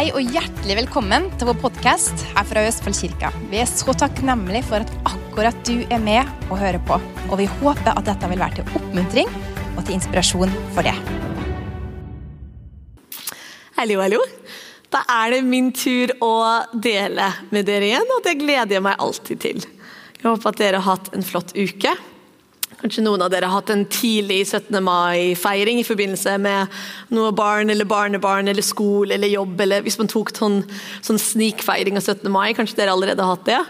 Hei og hjertelig velkommen til vår podkast her fra Østfoldkirka. Vi er så takknemlige for at akkurat du er med og hører på. Og vi håper at dette vil være til oppmuntring og til inspirasjon for det. Hallo, hallo. Da er det min tur å dele med dere igjen, og det gleder jeg meg alltid til. Jeg håper at dere har hatt en flott uke. Kanskje noen av dere har hatt en tidlig 17. mai-feiring i forbindelse med noe barn eller barnebarn eller skole eller jobb, eller hvis man tok sånn, sånn snikfeiring av 17. mai. Kanskje dere allerede har hatt det?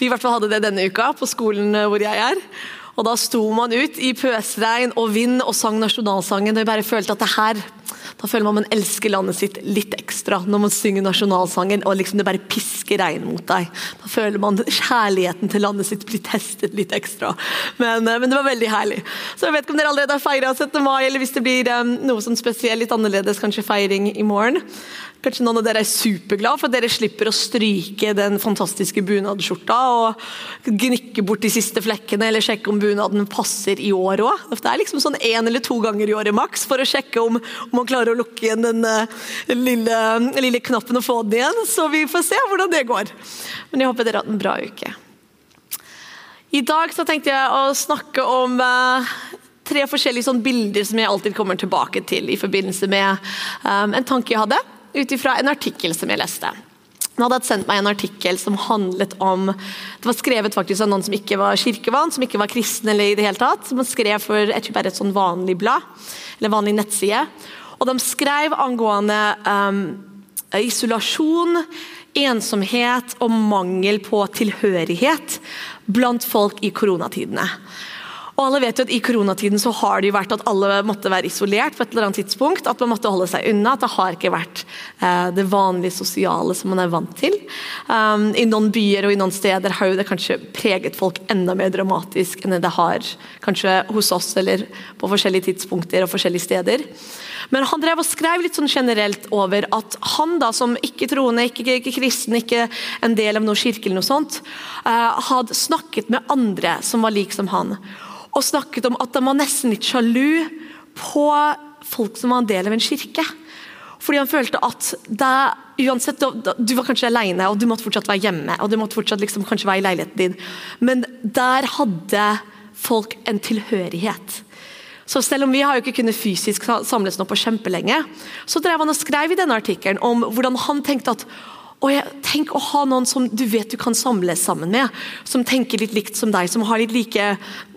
Vi i hvert fall hadde det denne uka på skolen hvor jeg er. Og Da sto man ut i pøsregn og vind og sang nasjonalsangen. og jeg bare følte at det her da føler man man elsker landet sitt litt ekstra når man synger nasjonalsangen og liksom det bare pisker regn mot deg. Da føler man kjærligheten til landet sitt blir testet litt ekstra. Men, eh, men det var veldig herlig. Så jeg vet ikke om dere allerede har feira 17. mai, eller hvis det blir um, noe som spesielt, litt annerledes, kanskje feiring i morgen. Kanskje noen av dere er superglad for at dere slipper å stryke den fantastiske bunadsskjorta og gnikke bort de siste flekkene, eller sjekke om bunaden passer i år òg. Det er liksom sånn én eller to ganger i året maks for å sjekke om, om man klarer å lukke igjen den uh, lille, lille, knappen og få den igjen. Så vi får se hvordan det går. Men jeg håper dere har hatt en bra uke. I dag tenkte jeg å snakke om eh, tre forskjellige sånn bilder som jeg alltid kommer tilbake til i forbindelse med um, en tanke jeg hadde ut ifra en artikkel som jeg leste. Han hadde sendt meg en artikkel som handlet om Det var skrevet faktisk av noen som ikke var kirkevann, som ikke var kristen eller i det hele tatt. Som skrev for jeg tror bare et sånn vanlig blad, eller vanlig nettside. Og de skrev angående um, isolasjon, ensomhet og mangel på tilhørighet blant folk i koronatidene. Og alle vet jo at I koronatiden så har det jo vært at alle måtte være isolert på et eller annet tidspunkt. At man måtte holde seg unna. At det har ikke vært eh, det vanlige sosiale som man er vant til. Um, I noen byer og i noen steder har jo det kanskje preget folk enda mer dramatisk enn det har kanskje hos oss eller på forskjellige tidspunkter og forskjellige steder. Men han drev og skrev litt sånn generelt over at han da som ikke-troende, ikke, ikke, kristen, ikke en del av noe kirke eller noe sånt, uh, hadde snakket med andre som var lik som han og snakket om at han var nesten litt sjalu på folk som var en del av en kirke. Fordi han følte at det, uansett, Du var kanskje alene og du måtte fortsatt være hjemme. og du måtte fortsatt liksom kanskje være i leiligheten din, Men der hadde folk en tilhørighet. Så selv om vi har jo ikke kunnet fysisk samles nå på kjempelenge, så drev han og skrev i denne artikkelen om hvordan han tenkte at og jeg, Tenk å ha noen som du vet du kan samles sammen med, som tenker litt likt som deg, som har litt like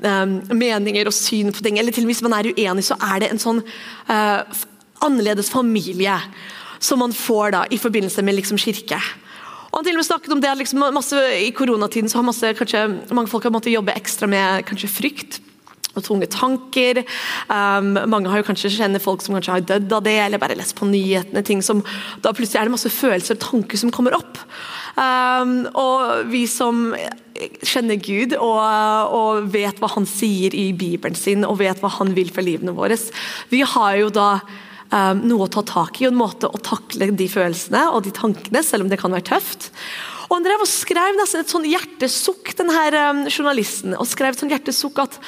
um, meninger og syn på ting. Eller til og med hvis man er uenig, så er det en sånn uh, annerledes familie som man får da i forbindelse med liksom kirke. Og han til og med snakket om det liksom masse I koronatiden så har masse, kanskje, mange folk har måttet jobbe ekstra med kanskje frykt og tunge tanker. Um, mange har jo kanskje kjenner folk som kanskje har dødd av det, eller bare lest på nyhetene. ting som, Da plutselig er det masse følelser og tanker som kommer opp. Um, og vi som kjenner Gud og, og, vet hva han sier i Bibelen sin, og vet hva han vil for livene våre, vi har jo da um, noe å ta tak i, og en måte å takle de følelsene og de tankene, selv om det kan være tøft. Og Han drev og skrev nesten et sånn hjertesukk, denne um, journalisten, og skrev et sånn hjertesukk at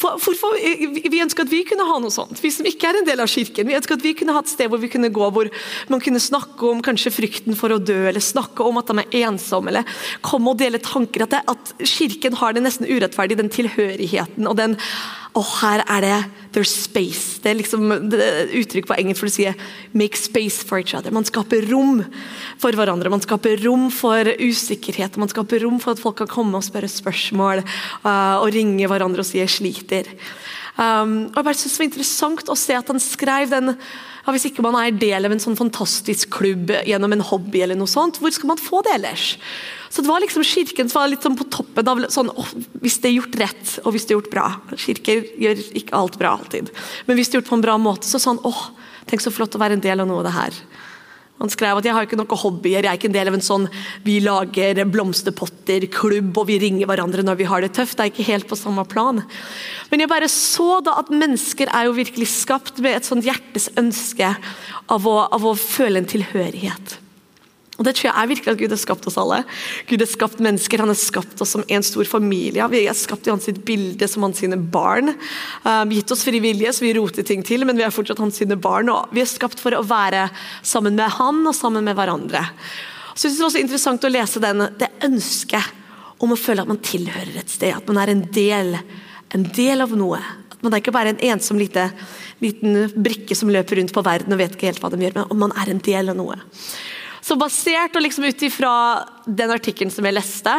for, for, vi ønsker at vi kunne ha noe sånt, vi som ikke er en del av kirken. Vi ønsker at vi kunne ha et sted hvor vi kunne gå hvor man kunne snakke om kanskje frykten for å dø, eller snakke om at de er ensomme, eller komme og dele tanker. At, det, at kirken har det nesten urettferdig, den tilhørigheten og den og her er det 'there's space'. Det er liksom uttrykk på engelsk for å si 'make space for each other'. Man skaper rom for hverandre. Man skaper rom for usikkerhet. Man skaper rom for at folk kan komme og spørre spørsmål uh, og ringe hverandre og si 'jeg sliter'. Um, og jeg bare synes Det var interessant å se at han skrev den Hvis ikke man er del av en sånn fantastisk klubb gjennom en hobby, eller noe sånt, hvor skal man få det ellers? Så det var liksom Kirken som var litt sånn på toppen av sånn, oh, Hvis det er gjort rett, og hvis det er gjort bra Kirker gjør ikke alt bra alltid, men hvis det er gjort på en bra måte, så sånn åh, tenk så flott å være en del av noe av det her. Han skrev at jeg har ikke noen hobbyer, jeg er ikke en del av en sånn vi lager blomsterpotter-klubb og vi ringer hverandre når vi har det tøft. Det er ikke helt på samme plan. Men jeg bare så da at mennesker er jo virkelig skapt med et sånt hjertes ønske av å, av å føle en tilhørighet. Og det tror jeg er virkelig at Gud har skapt oss alle. Gud har skapt mennesker, han har skapt oss som en stor familie. Vi er skapt i hans bilde som hans sine barn. Um, gitt oss frivillige, så vi roter ting til, men vi er fortsatt hans sine barn. Og vi er skapt for å være sammen med han og sammen med hverandre. Så jeg synes Det er også interessant å lese den, det ønsket om å føle at man tilhører et sted. At man er en del, en del av noe. At man er ikke bare en ensom lite, liten brikke som løper rundt på verden og vet ikke helt hva de gjør, men om man er en del av noe. Så basert og liksom ut ifra den artikkelen som jeg leste,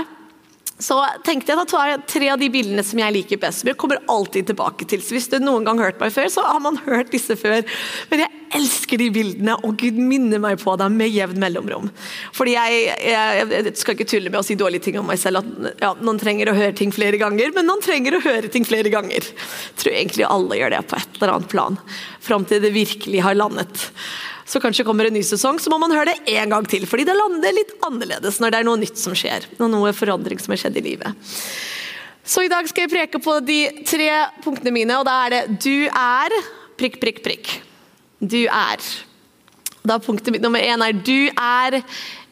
så tenkte jeg at tre av de bildene som jeg liker best. som jeg kommer alltid tilbake til. Så Hvis du noen gang har hørt meg før, så har man hørt disse før. Men jeg elsker de bildene, og Gud minner meg på dem med jevn mellomrom. Fordi jeg, jeg, jeg, skal ikke tulle med å si dårlige ting om meg selv. at ja, Noen trenger å høre ting flere ganger, men noen trenger å høre ting flere ganger. Jeg tror egentlig alle gjør det på et eller annet plan. Fram til det virkelig har landet så kanskje kommer en ny sesong, så må man høre det en gang til. Fordi det lander litt annerledes når det er noe nytt som skjer. Og noe forandring som har skjedd i livet. Så i dag skal jeg preke på de tre punktene mine, og da er det 'du er' prikk, prikk, prikk. Du er. Da Punktet mitt nummer én er 'du er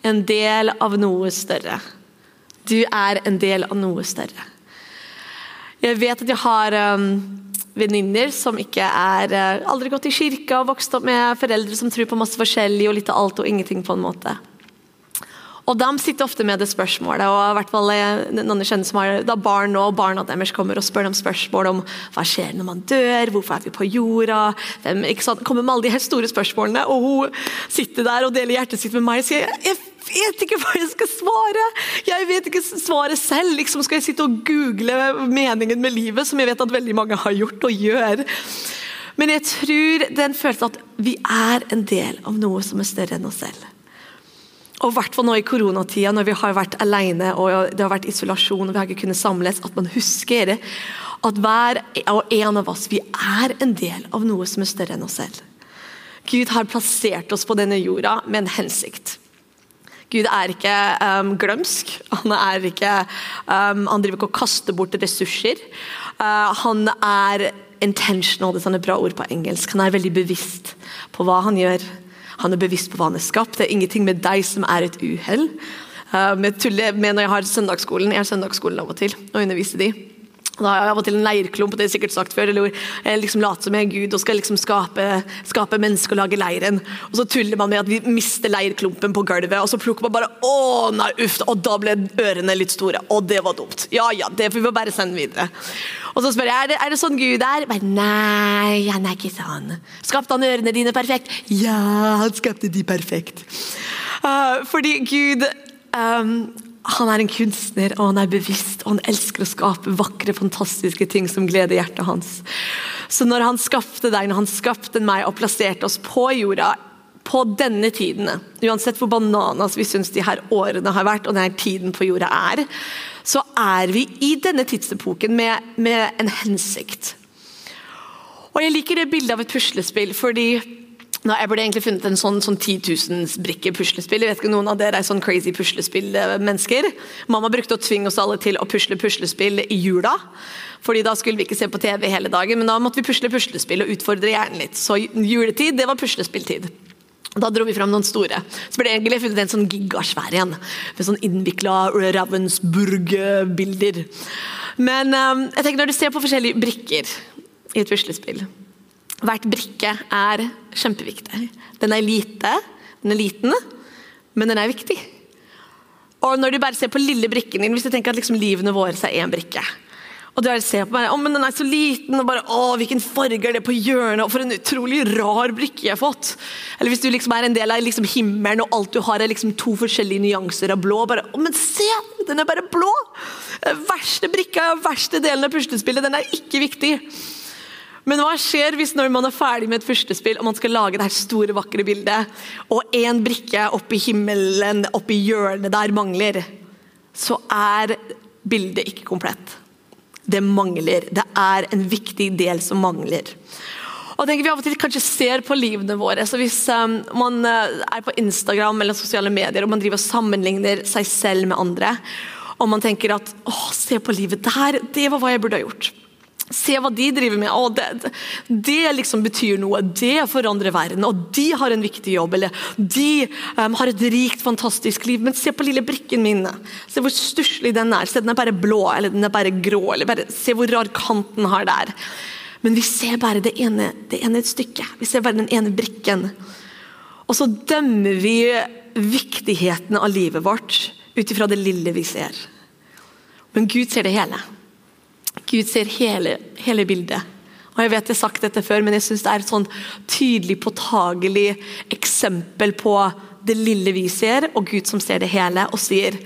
en del av noe større'. Du er en del av noe større. Jeg vet at jeg har um, venninner som ikke er eh, aldri gått i kirka og vokst opp med foreldre som tror på masse forskjellig og litt av alt og ingenting på en måte. Og De sitter ofte med det spørsmålet, og i hvert fall eh, noen kjenner som har da barn og barna deres kommer og spør dem spørsmål om hva skjer når man dør, hvorfor er vi på jorda? Hvem, ikke sant? Kommer med alle de her store spørsmålene, og hun sitter der og deler hjertet sitt med meg og sier jeg, vet ikke hva jeg skal svare! Jeg vet ikke svaret selv. Liksom skal jeg sitte og google meningen med livet, som jeg vet at veldig mange har gjort og gjør. Men jeg tror den følelsen at vi er en del av noe som er større enn oss selv. Og hvert nå i koronatida, når vi har vært alene og det har vært isolasjon og vi har ikke kunnet samles, at man husker at hver og en av oss vi er en del av noe som er større enn oss selv. Gud har plassert oss på denne jorda med en hensikt. Gud er ikke um, glømsk. Han, er ikke, um, han driver ikke og kaster bort ressurser. Uh, han er intentional, det er et bra ord på engelsk. Han er veldig bevisst på hva han gjør. Han er bevisst på hva han er skapt. Det er ingenting med deg som er et uhell. Uh, med tuller med når jeg har søndagsskolen. Jeg har søndagsskolen av og til og underviser de. Da har jeg av og til en leirklump, det er sikkert sagt før, eller jeg liksom later som jeg er Gud og skal liksom skape, skape mennesker og lage leiren. Og så tuller man med at vi mister leirklumpen på gulvet, og så plukker man bare Å, nei, uff, og da ble ørene litt store. Og det var dumt. Ja ja, det får vi bare sende videre. Og så spør jeg er det, er det sånn Gud er. Bare, nei, han er ikke sånn. Skapte han ørene dine perfekt? Ja, han skapte de perfekt. Uh, fordi Gud um, han er en kunstner, og han er bevisst, og han elsker å skape vakre, fantastiske ting som gleder hjertet hans. Så når han skapte deg, når han skapte meg og plasserte oss på jorda, på denne tiden, uansett hvor bananas vi syns de her årene har vært, og denne tiden på jorda er, så er vi i denne tidsepoken med, med en hensikt. Og Jeg liker det bildet av et puslespill, fordi nå, jeg burde egentlig funnet en sånn, sånn 10 000 puslespill. Jeg vet ikke Noen av dere er sånn crazy puslespill-mennesker. Mamma brukte å tvinge oss alle til å pusle puslespill i jula. Fordi Da skulle vi ikke se på TV hele dagen, men da måtte vi pusle puslespill og utfordre hjernen litt. Så juletid, det var puslespilltid. Da dro vi fram noen store. Så ble det egentlig funnet en sånn gigasvær igjen. Med sånn innvikla Ravensburg-bilder. Men um, jeg tenker når du ser på forskjellige brikker i et puslespill Hvert brikke er kjempeviktig. Den er lite, den er liten, men den er viktig. Og når du bare ser på lille brikken din, hvis du tenker at liksom livene våre er én brikke og du ser på meg, å, men den er så liten, og bare, å, hvilken farge er det på hjørnet, og for en utrolig rar brikke jeg har fått. Eller hvis du liksom er en del av liksom himmelen, og alt du har er liksom to forskjellige nyanser av blå. bare, å, men se, den er bare blå! Den Verste brikka, verste delen av puslespillet, den er ikke viktig. Men hva skjer hvis når man er ferdig med et førstespill og man skal lage det her store, vakre bildet, og én brikke oppi himmelen, oppi hjørnet der, mangler? Så er bildet ikke komplett. Det mangler. Det er en viktig del som mangler. Og tenker Vi av og til kanskje ser på livene våre. så Hvis um, man uh, er på Instagram eller sosiale medier og man driver og sammenligner seg selv med andre, og man tenker at å, se på livet der, det var hva jeg burde ha gjort. Se hva de driver med. Å, det, det liksom betyr noe. Det forandrer verden. Og de har en viktig jobb. Eller de um, har et rikt, fantastisk liv. Men se på lille brikken min. Se hvor stusslig den er. Se, den er bare blå, eller den er bare grå. Eller bare, se hvor rar kant den har der. Men vi ser bare det ene, det ene stykket. Vi ser bare den ene brikken. Og så dømmer vi viktigheten av livet vårt ut ifra det lille vi ser. Men Gud ser det hele. Gud ser hele, hele bildet. Og Jeg vet jeg har sagt dette før, men jeg synes det er et sånn tydelig, påtagelig eksempel på det lille vi ser, og Gud som ser det hele og sier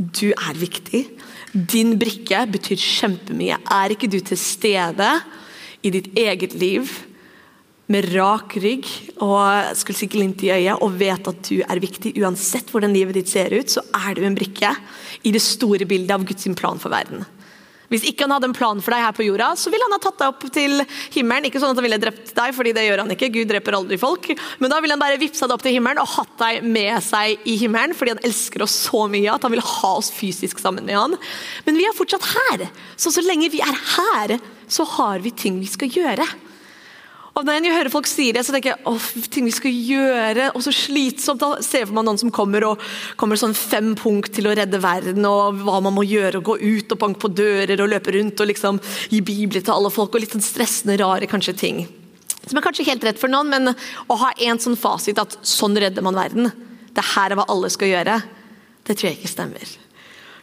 du er viktig. Din brikke betyr kjempemye. Er ikke du til stede i ditt eget liv med rak rygg og glimt i øyet og vet at du er viktig, uansett hvordan livet ditt ser ut, så er du en brikke i det store bildet av Guds plan for verden. Hvis ikke han hadde en plan for deg her på jorda, så ville han ha tatt deg opp til himmelen. Ikke sånn at han ville drept deg, fordi det gjør han ikke. Gud dreper aldri folk. Men da ville han bare vippsa deg opp til himmelen og hatt deg med seg i himmelen, fordi han elsker oss så mye at han vil ha oss fysisk sammen med han. Men vi er fortsatt her. Så så lenge vi er her, så har vi ting vi skal gjøre. Og når jeg hører folk si det, så tenker jeg åh, ting vi skal gjøre, og så slitsomt. Da ser meg noen som kommer og kommer sånn fem punkt til å redde verden, og hva man må gjøre, og gå ut og banke på dører og løpe rundt og liksom gi bibler til alle folk, og litt sånn stressende, rare kanskje ting. Som er kanskje helt rett for noen, men å ha en sånn fasit at sånn redder man verden, det her er hva alle skal gjøre, det tror jeg ikke stemmer.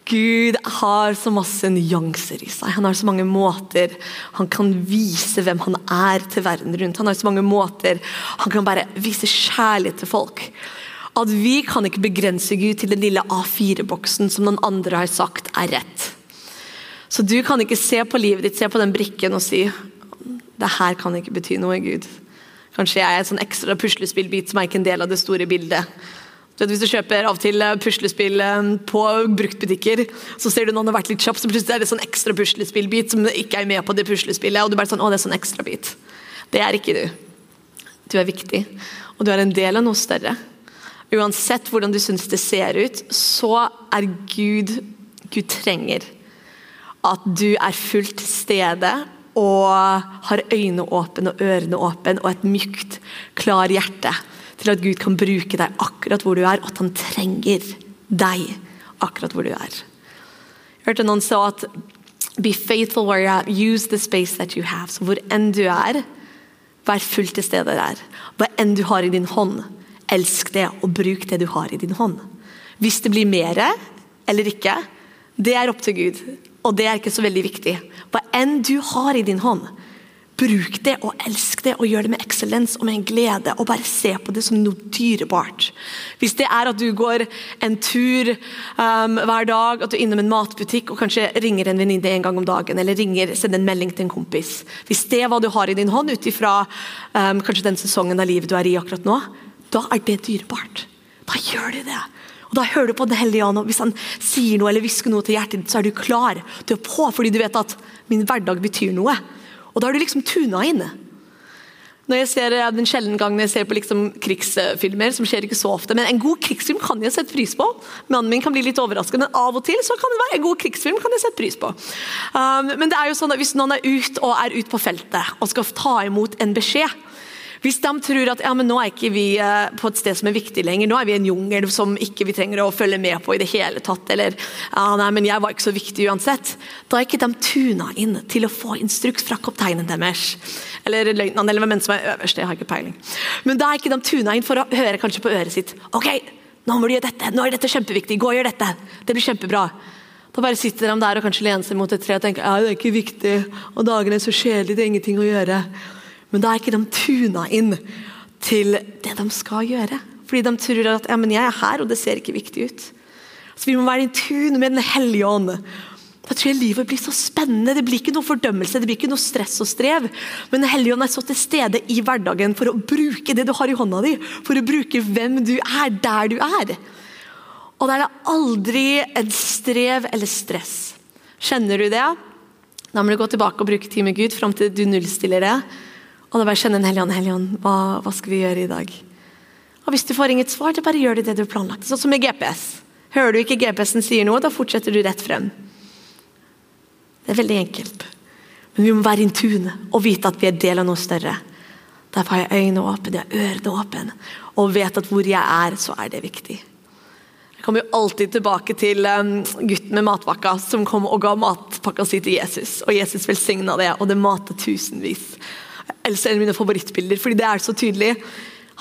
Gud har så masse nyanser i seg. Han har så mange måter han kan vise hvem han er til verden rundt. Han har så mange måter han kan bare vise kjærlighet til folk. At vi kan ikke begrense Gud til den lille A4-boksen som noen andre har sagt er rett. Så du kan ikke se på livet ditt, se på den brikken og si det her kan ikke bety noe, Gud. Kanskje jeg er et sånn ekstra puslespillbit som er ikke en del av det store bildet. Hvis du kjøper av og til eh, puslespill eh, på bruktbutikker, så ser du noen har vært litt kjapp, så plutselig er det sånn ekstra puslespillbit som ikke er med på det puslespillet. og du bare sånn, å det er sånn ekstra bit. Det er ikke du. Du er viktig, og du er en del av noe større. Uansett hvordan du syns det ser ut, så er Gud Gud trenger at du er fullt til stede og har øynene åpne og ørene åpne og et mykt, klar hjerte til at Gud kan bruke deg akkurat hvor du er, og at han trenger deg akkurat hvor du er. Jeg hørte noen sa at Be faithful where you are. Use the space that you have. Så hvor enn du er, vær fullt til stede der. Hva enn du har i din hånd, elsk det, og bruk det du har i din hånd. Hvis det blir mer eller ikke, det er opp til Gud. Og det er ikke så veldig viktig. Hva enn du har i din hånd, Bruk det og elsk det og gjør det med eksellens og med en glede. og Bare se på det som noe dyrebart. Hvis det er at du går en tur um, hver dag, at du er innom en matbutikk og kanskje ringer en venninne en gang om dagen, eller ringer, sender en melding til en kompis. Hvis det er hva du har i din hånd ut ifra um, kanskje den sesongen av livet du er i akkurat nå, da er det dyrebart. Da gjør du det. Og Da hører du på Den hellige ånd. Hvis han sier noe eller hvisker noe til hjertet ditt, så er du klar. Du er på fordi du vet at min hverdag betyr noe. Og da har du liksom tuna inn. Når jeg ser, den sjelden gangen jeg ser på liksom krigsfilmer, som skjer ikke så ofte, men en god krigsfilm kan jeg sette pris på. Mannen min kan bli litt overrasket, men av og til så kan det være en god krigsfilm kan jeg sette pris på. Um, men det er jo sånn at hvis noen er ute og er ute på feltet og skal ta imot en beskjed, hvis de tror at ja, men nå er ikke vi eh, på et sted som er viktig lenger, nå er vi en jungel som ikke vi trenger å følge med på i det hele tatt, eller ja, nei, men jeg var ikke så viktig uansett, da er ikke de tuna inn til å få instruks fra kapteinen deres. Eller løytnant, eller hvem som er øverste, jeg har ikke peiling. Men da er ikke de tuna inn for å høre kanskje på øret sitt. Ok, nå må du gjøre dette, nå er dette kjempeviktig, gå og gjør dette. Det blir kjempebra. Da bare sitter de der og kanskje lener seg mot et tre og tenker ja, det er ikke viktig, og dagen er så kjedelige, det er ingenting å gjøre. Men da er ikke de tuna inn til det de skal gjøre. Fordi de tror at ja, men jeg er her, og det ser ikke viktig ut. Så Vi må være i tune med Den hellige ånd. Da tror jeg livet blir så spennende. Det blir ikke noe fordømmelse, det blir ikke noe stress og strev. Men Den hellige ånd er så til stede i hverdagen for å bruke det du har i hånda di. For å bruke hvem du er, der du er. Og da er det aldri en strev eller stress. Kjenner du det? Da må du gå tilbake og bruke tid med Gud fram til du nullstiller det. Og da bare kjenne en hellige ånd, hva, hva, skal vi gjøre i dag? Og Hvis du får inget svar, så bare gjør du det du har planlagt. Sånn som med GPS. Hører du ikke GPS-en sier noe, da fortsetter du rett frem. Det er veldig enkelt. Men vi må være in tune og vite at vi er del av noe større. Derfor har jeg øynene åpne, jeg har ørene åpne, og vet at hvor jeg er, så er det viktig. Jeg kommer jo alltid tilbake til um, gutten med matpakka som kom og ga matpakka si til Jesus. Og Jesus velsigna det, og det matet tusenvis. Elsker en av mine favorittbilder, fordi det er så tydelig.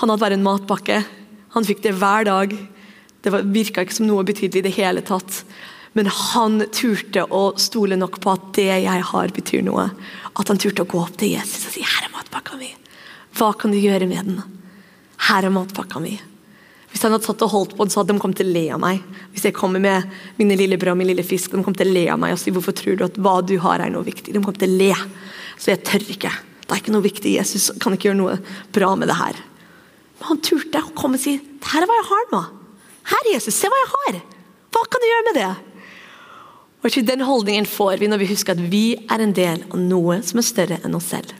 Han hadde bare en matpakke. Han fikk det hver dag. Det virka ikke som noe betydelig i det hele tatt. Men han turte å stole nok på at det jeg har, betyr noe. At han turte å gå opp til Jesus og si 'Her er matpakka mi'. Hva kan du gjøre med den? Her er matpakka mi. Hvis han hadde satt og holdt på den, så hadde de kommet til å le av meg. Hvis jeg kommer med mine lille brød og min lille fisk, de kommer til å le av meg og si 'Hvorfor tror du at hva du har, er noe viktig?' De kommer til å le. Så jeg tør ikke. Det er ikke noe viktig. Jesus kan ikke gjøre noe bra med det her. Men han turte å komme og si 'Her er hva jeg har nå'. Her, Jesus, se hva jeg har. Hva kan du gjøre med det? Og Den holdningen får vi når vi husker at vi er en del av noe som er større enn oss selv.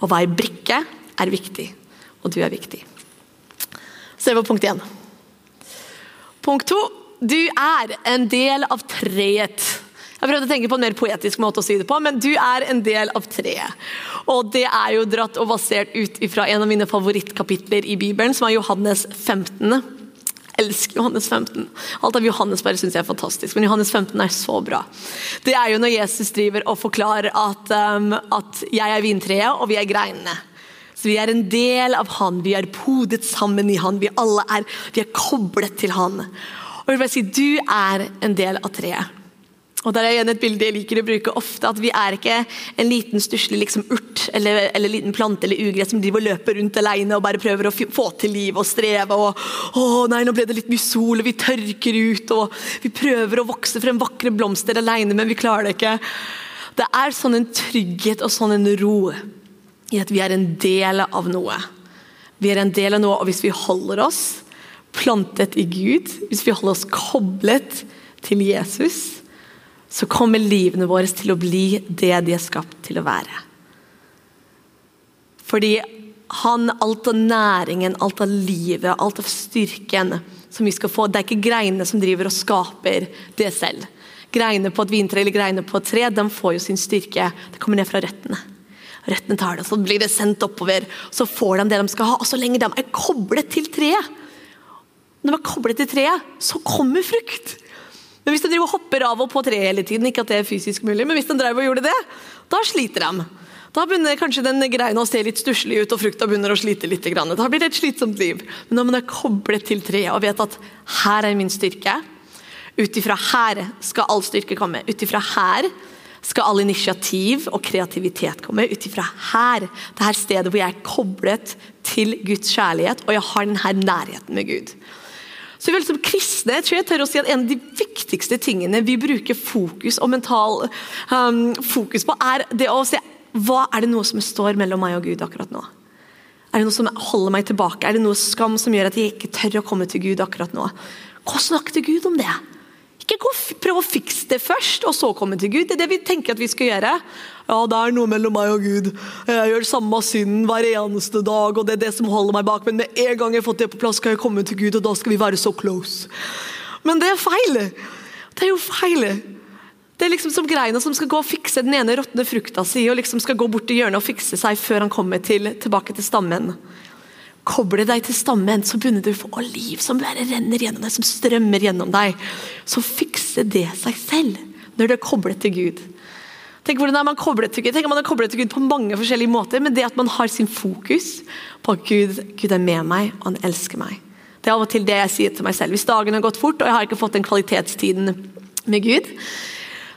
Og hver brikke er viktig, og du er viktig. Det var punkt én. Punkt to. Du er en del av treet. Jeg prøvde å tenke på en mer poetisk måte å si det på, men du er en del av treet. Og det er jo dratt og basert ut fra en av mine favorittkapitler i Bibelen, som er Johannes 15 elsker Johannes 15. Alt av Johannes bare syns jeg er fantastisk, men Johannes 15 er så bra. Det er jo når Jesus driver og forklarer at, um, at 'jeg er vintreet, og vi er greinene'. Så Vi er en del av han, vi er podet sammen i han, vi alle er, vi er koblet til han. Og jeg vil bare si, Du er en del av treet. Og der er igjen et bilde jeg liker å bruke ofte, at Vi er ikke en liten stusslig liksom, urt eller, eller liten plante eller ugress som driver og løper rundt alene og bare prøver å få til liv og streve. og å nei, nå ble det litt mye sol, og vi tørker ut. og Vi prøver å vokse frem vakre blomster alene, men vi klarer det ikke. Det er sånn en trygghet og sånn en ro i at vi er en del av noe. Vi er en del av noe, og hvis vi holder oss plantet i Gud, hvis vi holder oss koblet til Jesus, så kommer livene våre til å bli det de er skapt til å være. Fordi han, alt av næringen, alt av livet, alt av styrken som vi skal få, det er ikke greinene som driver og skaper det selv. Greinene på et vintre eller greinene på et tre de får jo sin styrke. Det kommer ned fra røttene. Røttene tar det, så blir det sendt oppover. Så får de det de skal ha. Og så lenge de er koblet til treet, når de er koblet til treet, så kommer frukt. Men hvis de driver og hopper av og på treet hele tiden, ikke at det er fysisk mulig, men hvis de drev og gjorde det, da sliter de. Da begynner kanskje den greina å se litt stusslig ut, og frukta begynner å slite litt. Da blir det et slitsomt liv. Men når man er koblet til treet og vet at her er min styrke, ut ifra her skal all styrke komme, ut ifra her skal all initiativ og kreativitet komme, ut ifra her, det her stedet hvor jeg er koblet til Guds kjærlighet, og jeg har denne nærheten med Gud. Så vi som kristne jeg tror jeg tør å si at En av de viktigste tingene vi bruker fokus og mental um, fokus på, er det å se hva er det noe som står mellom meg og Gud akkurat nå. Er det noe som holder meg tilbake? Er det noe skam som gjør at jeg ikke tør å komme til Gud akkurat nå? Gå og snakk til Gud om det. Ikke prøv å fikse det først, og så komme til Gud. Det er det vi tenker at vi skal gjøre. Ja, det er noe mellom meg og Gud. Jeg gjør samme synden hver eneste dag, og det er det som holder meg bak. Men med en gang jeg har fått det på plass, skal jeg komme til Gud, og da skal vi være så close. Men det er feil. Det er jo feil. Det er liksom som greina som skal gå og fikse den ene råtne frukta si, og liksom skal gå bort i hjørnet og fikse seg før han kommer til, tilbake til stammen. Koble deg til stammen, så begynner du å få liv som bare renner gjennom deg, som strømmer gjennom deg. Så fikser det seg selv når du er koblet til Gud. Tenk hvordan er man koblet til Gud Tenk man er koblet til Gud på mange forskjellige måter, men det at man har sin fokus på at Gud, Gud er med meg, og han elsker meg. Det er av og til det jeg sier til meg selv. Hvis dagen har gått fort, og jeg har ikke fått den kvalitetstiden med Gud,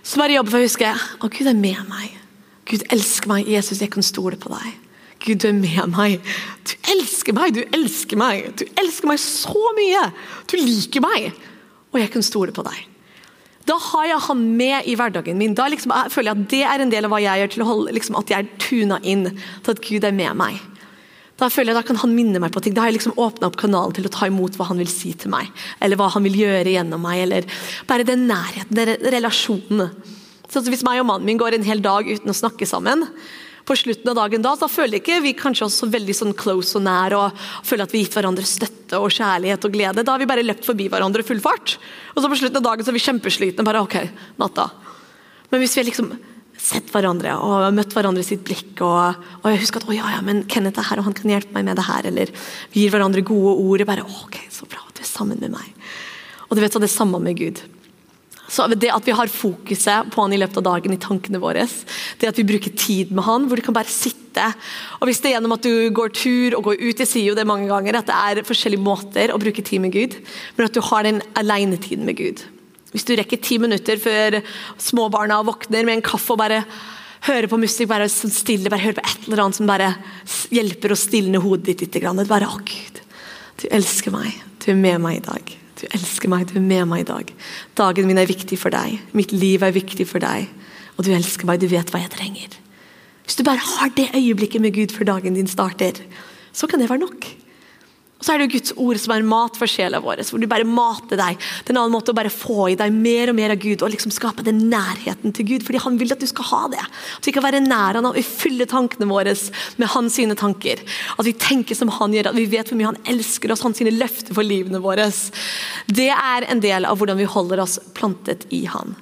så bare jobber for å huske at Gud er med meg. Gud elsker meg. Jesus, jeg kan stole på deg. Gud, er med meg. Du elsker meg, du elsker meg. Du elsker meg så mye. Du liker meg. Og jeg kan stole på deg. Da har jeg han med i hverdagen min. Da liksom, jeg føler jeg at det er en del av hva jeg gjør til å holde liksom, at jeg er tuna inn til at Gud er med meg. Da føler jeg da kan han minne meg på ting. Da har jeg liksom åpna opp kanalen til å ta imot hva han vil si til meg. Eller hva han vil gjøre gjennom meg. Eller bare den nærheten, den relasjonen. Så hvis meg og mannen min går en hel dag uten å snakke sammen, på slutten av dagen da, så føler ikke vi kanskje oss så veldig sånn close og nær og føler at vi har gitt hverandre støtte og kjærlighet og glede. Da har vi bare løpt forbi hverandre full fart. Og så på slutten av dagen så er vi kjempeslitne. bare ok, natta. Men hvis vi har liksom sett hverandre og møtt hverandre sitt blikk. Og, og jeg husker at å ja, ja, men Kenneth er her, og han kan hjelpe meg med det her. Eller vi gir hverandre gode ord. og bare, ok, Så bra at du er sammen med meg. Og du vet så Det er samme med Gud. Så det At vi har fokuset på han i løpet av dagen i tankene våre, det at vi bruker tid med han, hvor du kan bare sitte og Hvis det er gjennom at du går tur og går ut, jeg sier jo det mange ganger, at det er forskjellige måter å bruke tid med Gud, men at du har den alenetiden med Gud. Hvis du rekker ti minutter før småbarna våkner med en kaffe og bare hører på musikk, bare stille, bare hører på et eller annet som bare hjelper å stilne hodet ditt litt. Bare, å Gud, du elsker meg. Du er med meg i dag. Du elsker meg, du er med meg i dag. Dagen min er viktig for deg. Mitt liv er viktig for deg. Og du elsker meg, du vet hva jeg trenger. Hvis du bare har det øyeblikket med Gud før dagen din starter, så kan det være nok. Og så er det jo Guds ord som er mat for sjela vår, hvor du bare mater deg. Det er en annen måte å bare få i deg mer og mer av Gud og liksom skape den nærheten til Gud. Fordi han vil at du skal ha det. At vi kan være nær han og fylle tankene våre med hans sine tanker. At vi tenker som han gjør, at vi vet hvor mye han elsker oss, hans sine løfter for livene våre. Det er en del av hvordan vi holder oss plantet i han.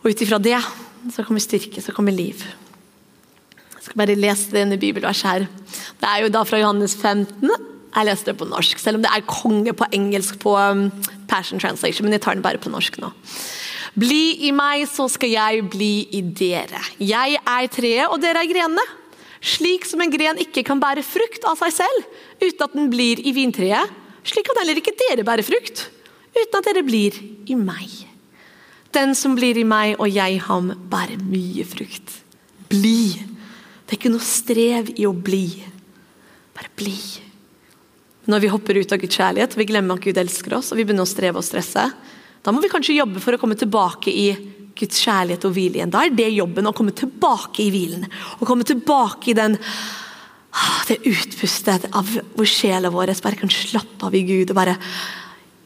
Og ut ifra det så kommer styrke, så kommer liv. Skal bare lese denne bibelverset her. Det er jo da fra Johannes 15. Jeg leste det på norsk, selv om det er konge på engelsk på um, Passion Translation. Men jeg tar den bare på norsk nå. Bli i meg, så skal jeg bli i dere. Jeg er treet, og dere er grenene. Slik som en gren ikke kan bære frukt av seg selv uten at den blir i vintreet, slik kan heller ikke dere bære frukt uten at dere blir i meg. Den som blir i meg og jeg ham, bærer mye frukt. Bli det er ikke noe strev i å bli. Bare bli. Når vi hopper ut av Guds kjærlighet og vi glemmer at Gud elsker oss, og vi begynner å streve og stresse, da må vi kanskje jobbe for å komme tilbake i Guds kjærlighet og hvile igjen. Da er det jobben å komme tilbake i hvilen. Å komme tilbake i den ah, det utpustet av hvor sjela vår bare kan slappe av i Gud og bare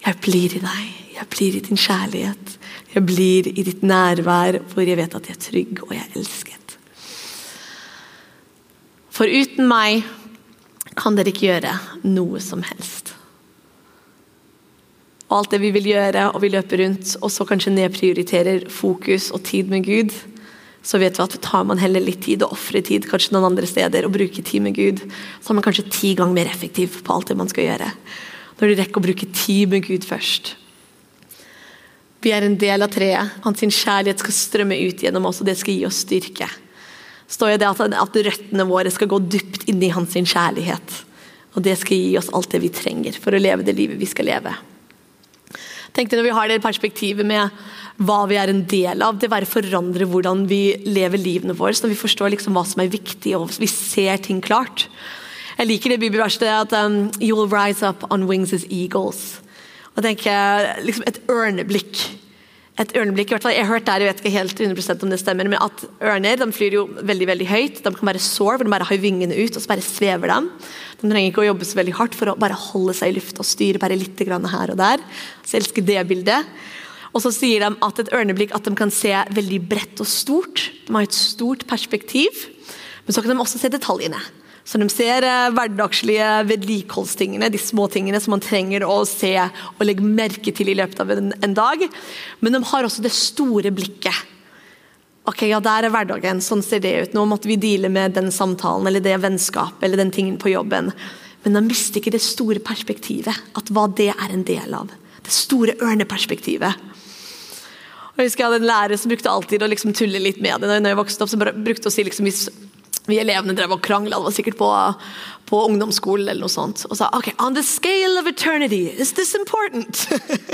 Jeg blir i deg. Jeg blir i din kjærlighet. Jeg blir i ditt nærvær hvor jeg vet at jeg er trygg og jeg er elsket. For uten meg kan dere ikke gjøre noe som helst. Og alt det vi vil gjøre, og vi løper rundt, og så kanskje nedprioriterer fokus og tid med Gud, så vet vi at tar man heller litt tid og ofrer tid kanskje noen andre steder og bruker tid med Gud, så er man kanskje ti ganger mer effektiv på alt det man skal gjøre. Når du rekker å bruke tid med Gud først. Vi er en del av treet. Hans kjærlighet skal strømme ut gjennom oss, og det skal gi oss styrke står det at, røttene våre skal gå dypt inn i hans kjærlighet. Og det skal gi oss alt det vi trenger for å leve det livet vi skal leve. Tenk deg Når vi har det perspektivet med hva vi er en del av, det bare forandrer hvordan vi lever livene våre. Når vi forstår liksom hva som er viktig og vi ser ting klart. Jeg liker det bibelverset at um, «You'll rise up on wings as eagles. Og tenker liksom Et ørneblikk et ørneblikk. i hvert fall, Jeg har hørt der, jeg vet ikke helt 100% om det stemmer, men at ørner de flyr jo veldig veldig høyt. De kan bare soar, hvor de bare har vingene ut, og så bare svever de. De trenger ikke å jobbe så veldig hardt for å bare holde seg i lufta og styre bare litt her og der. Så jeg elsker det bildet. Og så sier de at et ørneblikk at de kan se veldig bredt og stort. De har et stort perspektiv, men så kan de også se detaljene. Så de ser eh, hverdagslige vedlikeholdstingene, de små tingene som man trenger å se og legge merke til i løpet av en, en dag. Men de har også det store blikket. Ok, ja, Der er hverdagen, sånn ser det ut. Nå måtte vi deale med den samtalen eller det vennskapet eller den tingen på jobben. Men de mister ikke det store perspektivet, at hva det er en del av. Det store ørneperspektivet. Og jeg husker jeg hadde en lærer som brukte alltid å liksom tulle litt med det. når jeg vokste opp, så brukte å si liksom, Hvis vi elevene drev og krangla, det var sikkert på, på, ungdomsskolen eller noe sånt. Og sa ok, on the scale of eternity, is this important?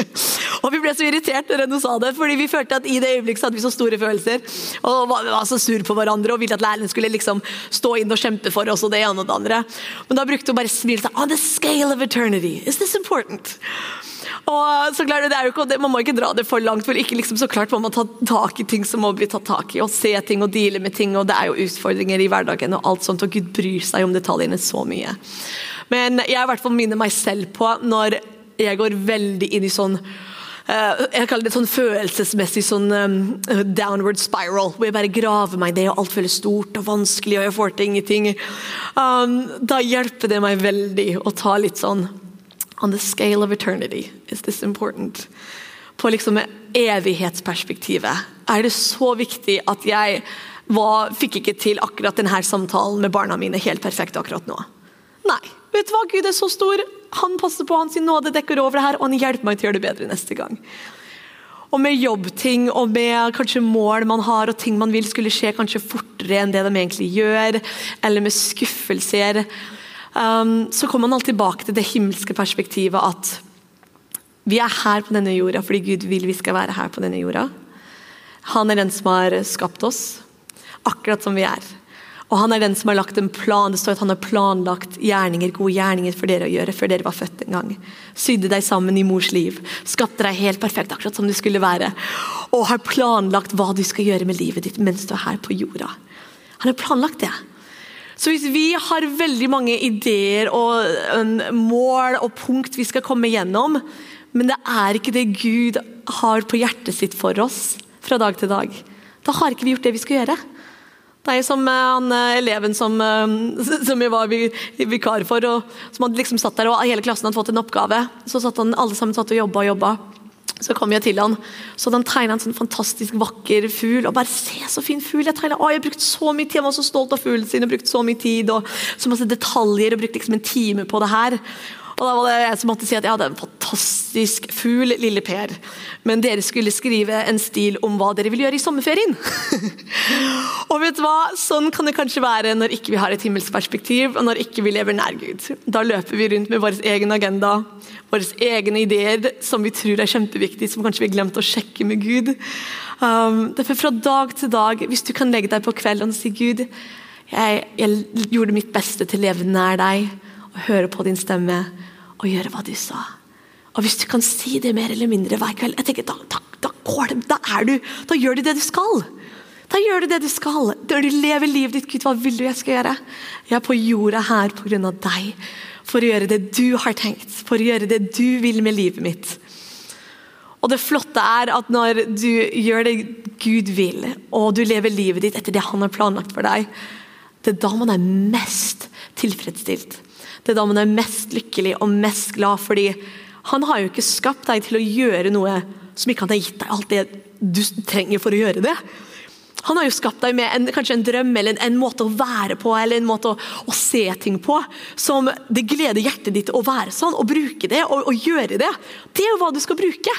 og vi ble så irritert når hun sa det, fordi vi følte at i det øyeblikket hadde vi så store følelser. Og var, var så sur på hverandre og ville at læreren skulle liksom stå inn og kjempe for oss og det ene og det andre. Men da brukte hun bare smil og sa on the scale of eternity, is this important? Og så klart, det er jo ikke, Man må ikke dra det for langt, for ikke liksom, så klart må man ta tak i ting som må bli tatt tak i, og se ting og deale med ting. og Det er jo utfordringer i hverdagen, og alt sånt, og Gud bryr seg om detaljene så mye. Men jeg i hvert fall minner meg selv på når jeg går veldig inn i sånn Uh, jeg kaller det sånn følelsesmessig sånn um, downward spiral, hvor jeg bare graver meg i det, og alt føles stort og vanskelig, og jeg får til ingenting. Um, da hjelper det meg veldig å ta litt sånn On the scale of eternity, is this important? På liksom evighetsperspektivet er det så viktig at jeg var, fikk ikke til akkurat denne samtalen med barna mine helt perfekt akkurat nå. Nei. Vet du hva? Gud er så stor. Han passer på, hans nåde dekker over det her, og han hjelper meg til å gjøre det bedre neste gang. Og med jobbting og med kanskje mål man har og ting man vil skulle skje kanskje fortere enn det de egentlig gjør, eller med skuffelser, um, så kommer man alltid tilbake til det himmelske perspektivet at vi er her på denne jorda fordi Gud vil vi skal være her på denne jorda. Han er den som har skapt oss, akkurat som vi er. Og han er den som har lagt en plan. Det står at han har planlagt gjerninger, gode gjerninger for dere å gjøre før dere var født en gang. Sydde deg sammen i mors liv. Skapte deg helt perfekt, akkurat som du skulle være. Og har planlagt hva du skal gjøre med livet ditt mens du er her på jorda. Han har planlagt det. Så hvis vi har veldig mange ideer og mål og punkt vi skal komme gjennom, men det er ikke det Gud har på hjertet sitt for oss fra dag til dag, da har ikke vi gjort det vi skal gjøre. Det er som eh, han eh, eleven som, eh, som jeg var vikar for, og som hadde liksom satt der, og hele klassen hadde fått en oppgave. Så satt han, alle sammen satt og jobba og jobba. Så kom jeg til han, så han tegna en sånn fantastisk vakker fugl. og bare se så fin fugl Jeg tegna'! jeg brukte så mye tid, Jeg var så stolt av fuglen sin og brukte så mye tid og så masse detaljer og brukt liksom en time på det her. Og da var det jeg som måtte si at jeg hadde en fantastisk fugl, lille Per. Men dere skulle skrive en stil om hva dere vil gjøre i sommerferien. og vet du hva? Sånn kan det kanskje være når ikke vi har et himmelsk perspektiv, og når ikke vi lever nær Gud. Da løper vi rundt med vår egen agenda, våre egne ideer som vi tror er kjempeviktige, som kanskje vi har glemt å sjekke med Gud. Um, derfor Fra dag til dag, hvis du kan legge deg på kvelden og si Gud, jeg, jeg gjorde mitt beste til å leve nær deg høre på din stemme og gjøre hva du sa. Og Hvis du kan si det mer eller mindre hver kveld, jeg tenker, da, da, da, går det, da, er du, da gjør du det du skal. Da gjør du det du skal. Når du lever livet ditt, Gud, hva vil du jeg skal gjøre? Jeg er på jorda her pga. deg. For å gjøre det du har tenkt. For å gjøre det du vil med livet mitt. Og det flotte er at når du gjør det Gud vil, og du lever livet ditt etter det han har planlagt for deg, det er da man er mest tilfredsstilt. Det er da man er mest lykkelig og mest glad, fordi han har jo ikke skapt deg til å gjøre noe som ikke han har gitt deg alt det du trenger for å gjøre det. Han har jo skapt deg med en, kanskje en drøm eller en, en, måte å være på eller en måte å, å, se ting på som det gleder hjertet ditt å være sånn, å bruke det og, og gjøre det. Det er jo hva du skal bruke.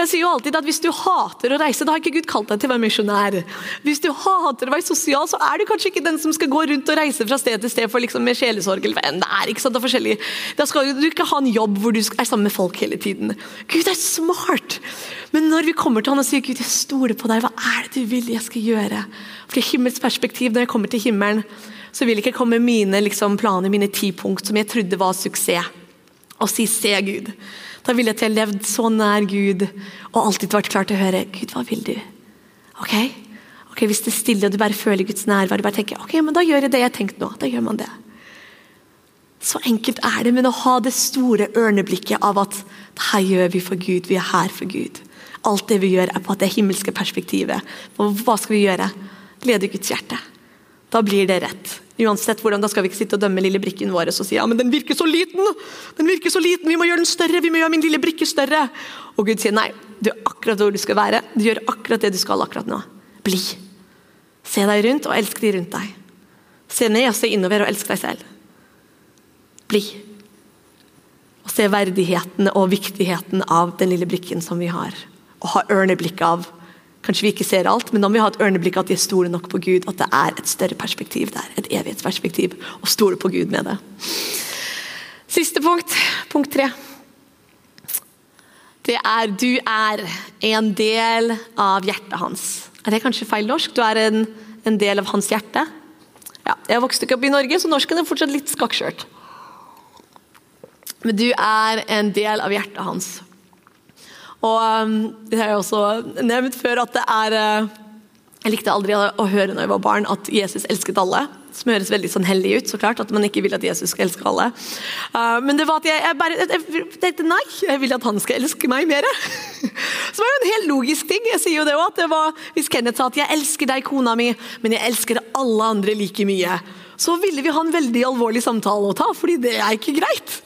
Jeg sier jo alltid at Hvis du hater å reise, da har ikke Gud kalt deg til å være misjonær. Hvis du hater å være sosial, så er du kanskje ikke den som skal gå rundt og reise fra sted til sted for liksom med sjelesorg. eller hva det er ikke sant, det er forskjellig. Da skal du ikke ha en jobb hvor du er sammen med folk hele tiden. Gud er smart! Men når vi kommer til han og sier Gud, jeg stoler på deg, hva er det du vil jeg skal gjøre? For i himmels perspektiv, når jeg kommer til himmelen, så vil ikke komme mine liksom, planer, mine ti punkt som jeg trodde var suksess, og si se Gud. Da ville jeg levd så nær Gud og alltid vært klar til å høre Gud, hva vil du? Ok? Ok, Hvis det er stille og du bare føler Guds nærvær, du bare tenker ok, men da gjør jeg det jeg har tenkt nå. Da gjør man det. Så enkelt er det, men å ha det store ørneblikket av at det her gjør vi for Gud, vi er her for Gud. Alt det vi gjør, er på det himmelske perspektivet. Og hva skal vi gjøre? Glede Guds hjerte. Da blir det rett. Uansett hvordan, Da skal vi ikke sitte og dømme lille brikken vår og si ja, men den virker så liten! Den virker så liten, Vi må gjøre den større! Vi må gjøre min lille brikke større! Og Gud sier nei, du er akkurat hvor du skal være. Du gjør akkurat det du skal akkurat nå. Bli. Se deg rundt og elsk de rundt deg. Se ned og se innover og elsk deg selv. Bli. Og se verdigheten og viktigheten av den lille brikken som vi har. Og ha ørneblikk av Kanskje vi ikke ser alt, men da må vi ha et ørneblikk at de er store nok på Gud. At det er et større perspektiv der, et evighetsperspektiv. Og stole på Gud med det. Siste punkt, punkt tre. Det er du er en del av hjertet hans. Er det kanskje feil norsk? Du er en, en del av hans hjerte? Ja, jeg vokste ikke opp i Norge, så norsken er fortsatt litt skakkskjørt. Men du er en del av hjertet hans. Og um, det har jeg også nevnt før at det er uh, Jeg likte aldri å høre når jeg var barn at Jesus elsket alle. Som høres veldig sånn hellig ut, så klart, at man ikke vil at Jesus skal elske alle. Uh, men det var at jeg, jeg bare jeg tenkte nei, jeg vil at han skal elske meg mer. Så var det en helt logisk ting. Jeg sier jo det også, at det var, Hvis Kenneth sa at 'jeg elsker deg, kona mi, men jeg elsker alle andre like mye', så ville vi ha en veldig alvorlig samtale å ta, fordi det er ikke greit.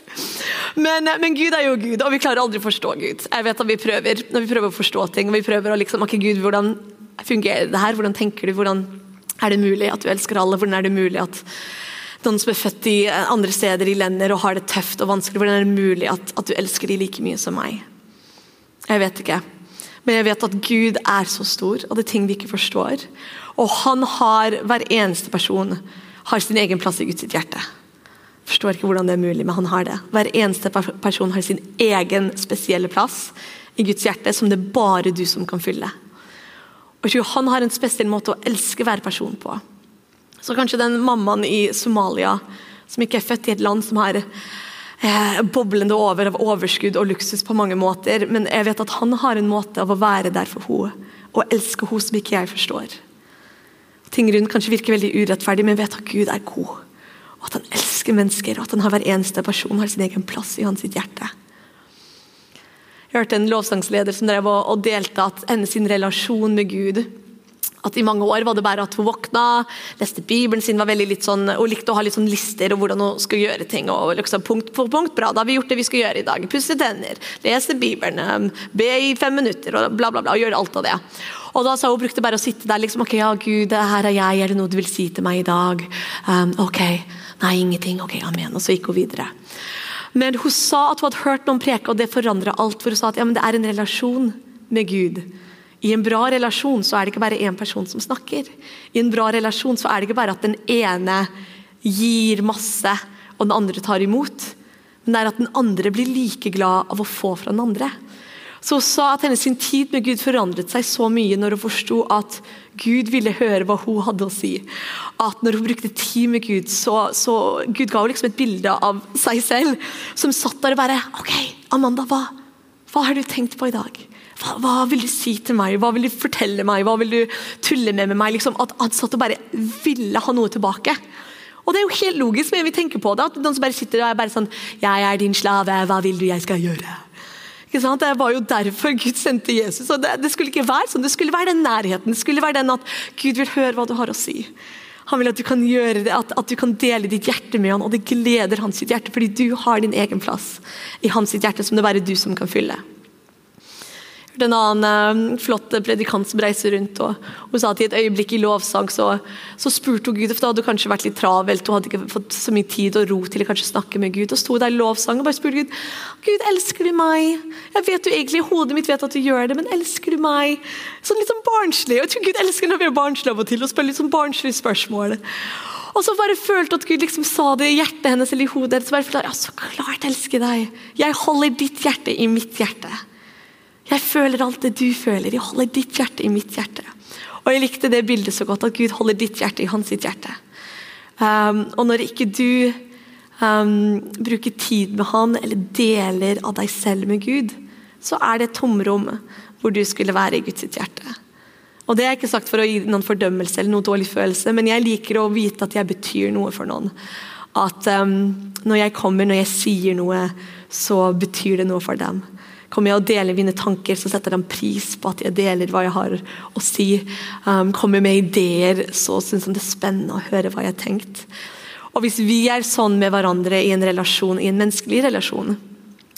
Men, men, Gud er jo Gud, og vi klarer aldri å forstå Gud. Jeg vet at vi prøver når vi prøver å forstå ting, og vi prøver å liksom, okay, Gud, hvordan fungerer det her? Hvordan tenker du? Hvordan er det mulig at du elsker alle? Hvordan er det mulig at noen som er født i andre steder i lender og har det tøft og vanskelig, hvordan er det mulig at, at du elsker de like mye som meg? Jeg vet ikke. Men jeg vet at Gud er så stor, og det er ting vi ikke forstår. Og han har, hver eneste person har sin egen plass i Guds hjerte. Forstår ikke hvordan det er mulig, men han har det. Hver eneste person har sin egen spesielle plass i Guds hjerte, som det er bare du som kan fylle. Og Han har en spesiell måte å elske hver person på. Så kanskje den mammaen i Somalia som ikke er født i et land som har eh, boblende over av overskudd og luksus på mange måter, men jeg vet at han har en måte av å være der for henne og elske henne som ikke jeg forstår. Ting rundt kanskje virker veldig urettferdig, men jeg vet at Gud er god. Og At han elsker mennesker, og at han har hver eneste person har sin egen plass i hans hjerte. Jeg hørte en lovsangsleder som drev og delte at hennes relasjon med Gud at I mange år var det bare at hun våkna, leste Bibelen sin, var veldig litt sånn, hun likte å ha litt sånn lister og hvordan hun skulle gjøre ting. og liksom Punkt for punkt. Bra, da har vi gjort det vi skal gjøre i dag. Pusse tenner, lese Bibelen, um, be i fem minutter og bla, bla, bla. og Gjøre alt av det. Og da sa Hun brukte bare å sitte der. liksom, ok, ja Gud, her er jeg, er det noe du vil si til meg i dag? Um, ok, nei, ingenting. Ok, amen. Og så gikk hun videre. Men hun sa at hun hadde hørt noen preke, og det forandra alt. For hun sa at ja, det er en relasjon med Gud. I en bra relasjon så er det ikke bare én person som snakker. I en bra relasjon så er det ikke bare at den ene gir masse, og den andre tar imot. Men det er at den andre blir like glad av å få fra den andre. Så hun sa at hennes tid med Gud forandret seg så mye når hun forsto at Gud ville høre hva hun hadde å si. At når hun brukte tid med Gud, så, så Gud ga hun liksom et bilde av seg selv som satt der og bare OK, Amanda, hva, hva har du tenkt på i dag? Hva, hva, vil du si til meg? Hva vil du fortelle meg? Hva vil du tulle med med meg? Liksom, at han satt og bare ville ha noe tilbake. Og Det er jo helt logisk men vi tenker på det. at Noen som bare sitter og er bare sånn 'Jeg er din slave. Hva vil du jeg skal gjøre?' Det var jo derfor Gud sendte Jesus. og det, det, skulle ikke være sånn. Det skulle være den nærheten. Det skulle være den at Gud vil høre hva du har å si. Han vil at du kan gjøre det, at, at du kan dele ditt hjerte med han, og det gleder hans hjerte, fordi du har din egen plass i hans hjerte som det bare du som kan fylle en annen uh, flott predikant som reiser rundt. og Hun sa at i et øyeblikk i lovsang så, så spurte hun Gud, for da hadde hun kanskje vært litt travelt, hun hadde ikke fått så mye tid og ro til å kanskje snakke med Gud. og sto der i lovsang og bare spurte Gud Gud, elsker du meg? Jeg vet jo egentlig, Hodet mitt vet at du gjør det, men elsker du meg? Sånn litt sånn barnslig. Og Jeg tror Gud elsker når vi er barnslige av og til og spør litt sånn barnslige spørsmål. Og så bare følte at Gud liksom sa det i hjertet hennes eller i hodet hennes. så bare følte, ja, så klart elsker deg. Jeg holder ditt hjerte i mitt hjerte. Jeg føler alt det du føler. Jeg holder ditt hjerte i mitt hjerte. Og Jeg likte det bildet så godt, at Gud holder ditt hjerte i hans sitt hjerte. Um, og når ikke du um, bruker tid med han, eller deler av deg selv med Gud, så er det et tomrom hvor du skulle være i Guds sitt hjerte. Og Det er ikke sagt for å gi noen fordømmelse eller noen dårlig følelse, men jeg liker å vite at jeg betyr noe for noen. At um, når jeg kommer, når jeg sier noe, så betyr det noe for dem. Kommer jeg og deler mine tanker, så setter de pris på at jeg deler hva jeg har å si. Um, kommer med ideer, så syns de det er spennende å høre hva jeg har tenkt. Og Hvis vi er sånn med hverandre i en relasjon, i en menneskelig relasjon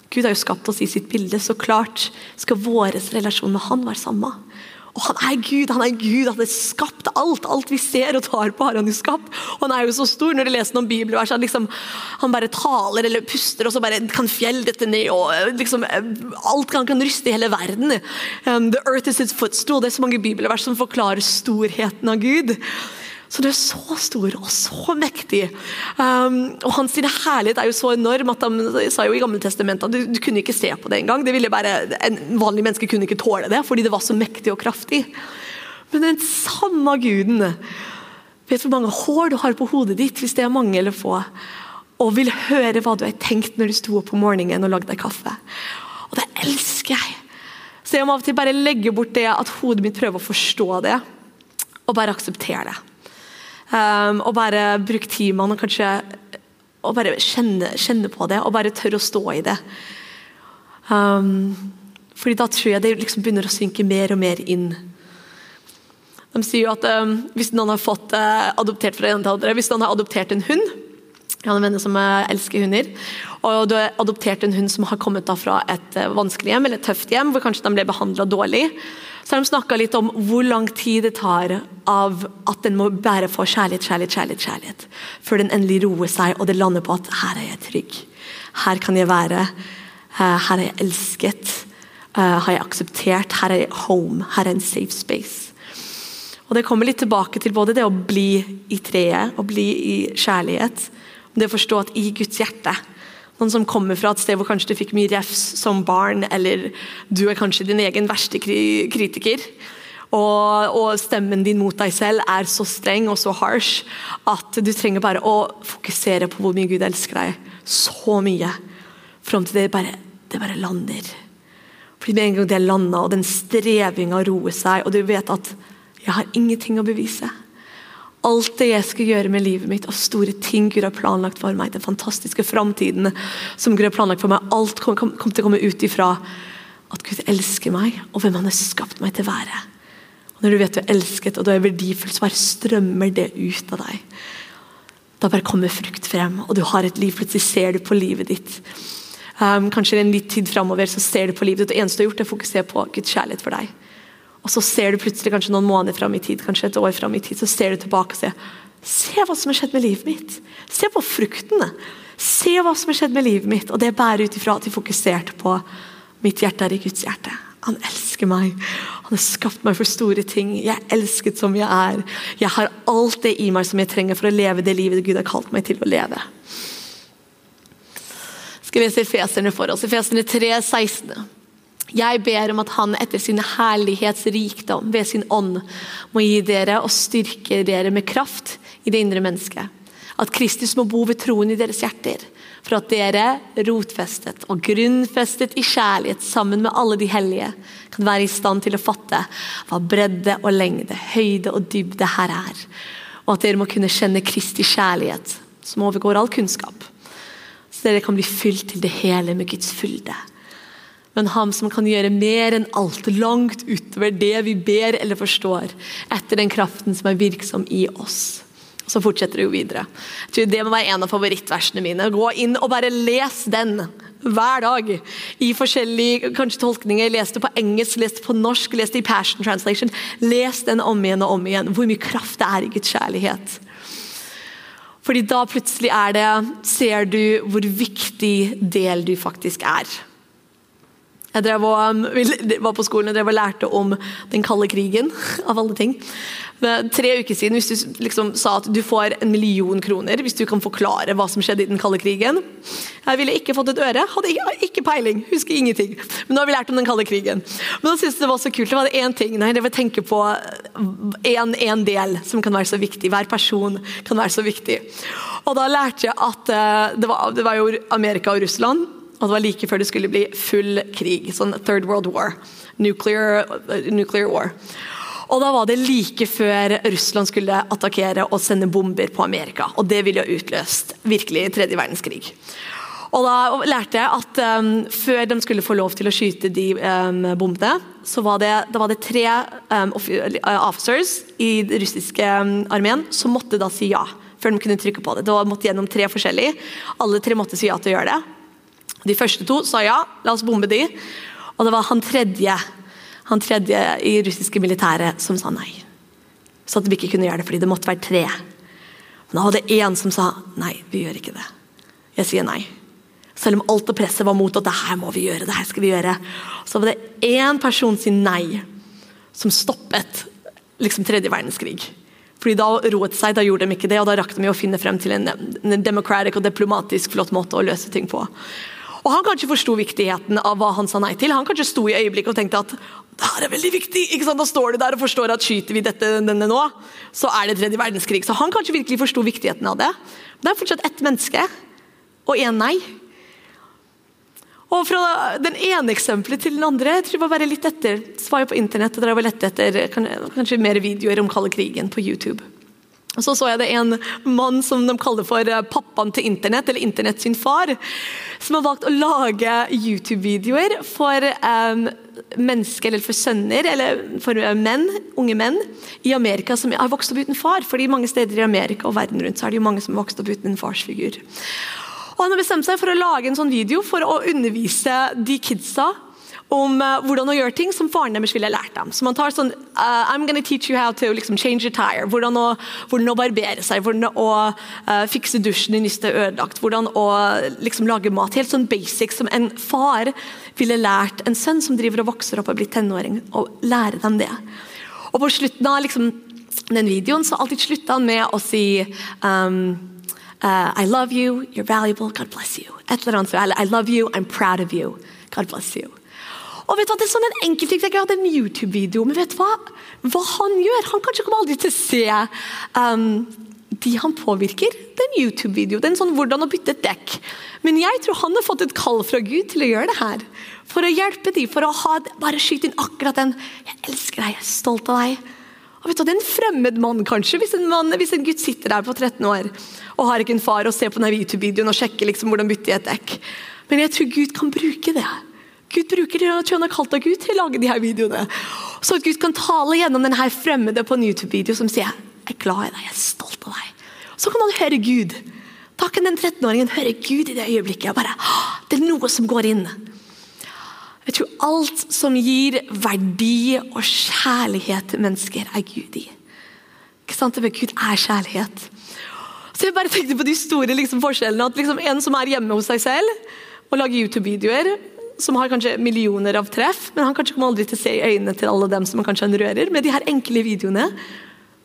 Gud har jo skapt oss i sitt bilde, så klart skal vår relasjon med Han være samme. Og han er Gud, han er Gud, han har skapt alt. Alt vi ser og tar på, har han jo skapt. Og han er jo så stor. Når du leser noen bibelvers, han, liksom, han bare taler eller puster, og så bare kan fjell dette ned. og liksom, Alt han kan ryste i hele verden. Um, the earth is its footstool. Det er så mange bibelvers som forklarer storheten av Gud. Så du er så stor og så mektig. Um, og Hans herlighet er jo så enorm at de sa jo i Gamle testamentet at du, du kunne ikke se på det engang. Det En vanlig menneske kunne ikke tåle det, fordi det var så mektig og kraftig. Men den samme guden vet hvor mange hår du har på hodet ditt, hvis det er mange eller få, og vil høre hva du har tenkt når du sto opp om morgenen og lagde deg kaffe. Og det elsker jeg. Så jeg må av og til bare legge bort det at hodet mitt prøver å forstå det, og bare akseptere det. Um, og bare bruke timene og kanskje og bare kjenne, kjenne, på det og bare tørre å stå i det. Um, fordi da tror jeg det liksom begynner å synke mer og mer inn. De sier jo at um, hvis noen har fått uh, adoptert fra en til andre, hvis noen har adoptert en hund Jeg har venner som eh, elsker hunder. Og du har adoptert en hund som har kommet da fra et eh, vanskelig hjem eller et tøft hjem, hvor kanskje den ble behandla dårlig. Så har de snakka litt om hvor lang tid det tar av at den må bære få kjærlighet, kjærlighet, kjærlighet, kjærlighet, før den endelig roer seg og det lander på at her er jeg trygg. Her kan jeg være. Eh, her er jeg elsket. Har jeg akseptert. Her er jeg home. Her er en safe space. Og Det kommer litt tilbake til både det å bli i treet og bli i kjærlighet, det å forstå at i Guds hjerte Noen som kommer fra et sted hvor kanskje du fikk mye refs som barn, eller du er kanskje din egen verste kritiker. Og, og, stemmen din mot deg selv er så streng og så harsh at du trenger bare å fokusere på hvor mye Gud elsker deg. Så mye. Fram til det bare, det bare lander. Fordi med en gang det landa, og den strevinga roer seg, og du vet at 'jeg har ingenting å bevise', alt det jeg skal gjøre med livet mitt, og store ting Gud har planlagt for meg, den fantastiske framtiden som Gud har planlagt for meg, alt kommer kom, kom til å komme ut ifra at Gud elsker meg, og hvem han har skapt meg til å være. Og Når du vet du er elsket og du er verdifull, så bare strømmer det ut av deg. Da bare kommer frukt frem, og du har et liv. Plutselig ser du på livet ditt. Um, kanskje en litt tid framover så ser du på livet ditt, og det eneste du har gjort, er å fokusere på Guds kjærlighet for deg. Og så ser du plutselig kanskje noen måneder fram i tid, kanskje et år fram i tid, så ser du tilbake og sier Se hva som har skjedd med livet mitt. Se på fruktene. Se hva som har skjedd med livet mitt. Og det bærer ut ifra at de fokuserte på mitt hjerte er i Guds hjerte. Han elsker meg. Han har skapt meg for store ting. Jeg er elsket som jeg er. Jeg har alt det i meg som jeg trenger for å leve det livet Gud har kalt meg til å leve. Skal vi lese Feserne for oss. Efeserne 3, 16. Jeg ber om at Han etter sin herlighetsrikdom ved sin ånd må gi dere og styrke dere med kraft i det indre mennesket. At Kristus må bo ved troen i deres hjerter, for at dere, rotfestet og grunnfestet i kjærlighet sammen med alle de hellige, kan være i stand til å fatte hva bredde og lengde, høyde og dybde her er. Og at dere må kunne kjenne Kristi kjærlighet, som overgår all kunnskap. Så dere kan bli fylt til det hele med Guds fylde men ham som kan gjøre mer enn alt, langt utover det vi ber eller forstår, etter den kraften som er virksom i oss. Så fortsetter det jo videre. Det må være en av favorittversene mine. Gå inn og bare les den hver dag. I forskjellige kanskje tolkninger. Les det på engelsk, les det på norsk, les det i Passion Translation. Les den om igjen og om igjen. Hvor mye kraft det er i Guds kjærlighet. Fordi da plutselig er det Ser du hvor viktig del du faktisk er. Jeg drev og, um, var på skolen og drev og lærte om den kalde krigen, av alle ting. Tre uker siden, hvis du liksom sa at du får en million kroner hvis du kan forklare hva som skjedde i den kalde krigen Jeg ville ikke fått et øre, hadde ikke, ikke peiling, husker ingenting. Men nå har vi lært om den kalde krigen. Men da syntes jeg det var så kult. Det var én ting. Nei, det var å tenke på en, en del som kan være så viktig. Hver person kan være så viktig. Og da lærte jeg at uh, det var, det var jo Amerika og Russland og det var like før det skulle bli full krig. Sånn Third World War. Nuclear, nuclear war. Og da var det like før Russland skulle attakkere og sende bomber på Amerika. Og det ville jo utløst virkelig tredje verdenskrig. Og da lærte jeg at um, før de skulle få lov til å skyte de um, bombene, så var det, var det tre um, officers i den russiske armeen som måtte da si ja. Før de kunne trykke på det. Det var måtte gjennom tre forskjellige. Alle tre måtte si ja til å gjøre det. De første to sa ja, la oss bombe de. Og det var han tredje, han tredje i russiske militæret som sa nei. Så at vi ikke kunne gjøre det fordi det måtte være tre. Men da var det én som sa nei, vi gjør ikke det. Jeg sier nei. Selv om alt og presset var mot at det her må vi gjøre, det her skal vi gjøre. Så var det én person sin nei som stoppet liksom tredje verdenskrig. Fordi Da roet seg, da gjorde de ikke det, og da rakk de å finne frem til en, en demokratisk og diplomatisk flott måte å løse ting på. Og Han kanskje forsto viktigheten av hva han sa nei til. Han kanskje sto i øyeblikket og tenkte at det her er veldig viktig. ikke sant? Da står du der og forstår at skyter vi dette, denne nå, så er det tredje verdenskrig. Så han kanskje virkelig forsto viktigheten av det. Det er fortsatt ett menneske og én nei. Og fra den ene eksempelet til den andre jeg tror jeg var bare litt etter, så var jeg på internett og drev og lette etter kanskje mer videoer om kalde krigen på YouTube. Og Så så jeg det en mann som de kaller for eh, pappaen til internett, eller internett sin far, som har valgt å lage YouTube-videoer for um, mennesker, eller for sønner, eller for menn, unge menn i Amerika som har vokst opp uten far. fordi mange steder i Amerika og verden rundt så er det jo mange som har vokst opp uten en farsfigur. Og Han har bestemt seg for å lage en sånn video for å undervise de kidsa om uh, hvordan å gjøre ting som faren deres ville lært dem. Så man tar sånn uh, I'm gonna teach you how to liksom, change a tire. Hvordan å, hvordan å barbere seg, hvordan å uh, fikse dusjen det er ødelagt. Hvordan å liksom, lage mat. Helt sånn basic som en far ville lært en sønn som driver og vokser opp og blir tenåring, å lære dem det. Og på slutten av liksom, den videoen så alltid slutta han med å si um, I love you, you're valuable, God bless you. Et eller annet, eller I love you, I'm proud of you, God bless you. Og vet du, hva, det er sånn en enkeltting, Jeg hadde en YouTube-video, men vet du hva? Hva han gjør? Han kanskje kommer aldri til å se um, de han påvirker. Det er en YouTube-video. Det er en sånn 'hvordan å bytte et dekk'. Men jeg tror han har fått et kall fra Gud til å gjøre det her. For å hjelpe dem, for å ha, bare skyte inn akkurat den 'jeg elsker deg, jeg er stolt av deg'. Og vet du, Det er en fremmed mann, kanskje, hvis en, mann, hvis en gutt sitter der på 13 år og har ikke en far og ser på denne YouTube-videoen og sjekker liksom hvordan bytte i et dekk. Men jeg tror Gud kan bruke det. Gud bruker det, og han har kalt av Gud til å lage de her videoene. Så at Gud kan tale gjennom denne fremmede på en YouTube-video som sier jeg er glad i deg, jeg er stolt av deg. Så kan han høre Gud. Da kan den 13-åringen høre Gud i det øyeblikket. bare, Det er noe som går inn. Jeg tror alt som gir verdi og kjærlighet til mennesker, er Gud i. Ikke sant? Gud er kjærlighet. Så jeg bare tenkte på de store liksom, forskjellene. at liksom, En som er hjemme hos seg selv og lager YouTube-videoer, som har kanskje millioner av treff, men han kanskje kommer aldri til å se i øynene til alle dem som kanskje han rører, med de her enkle videoene.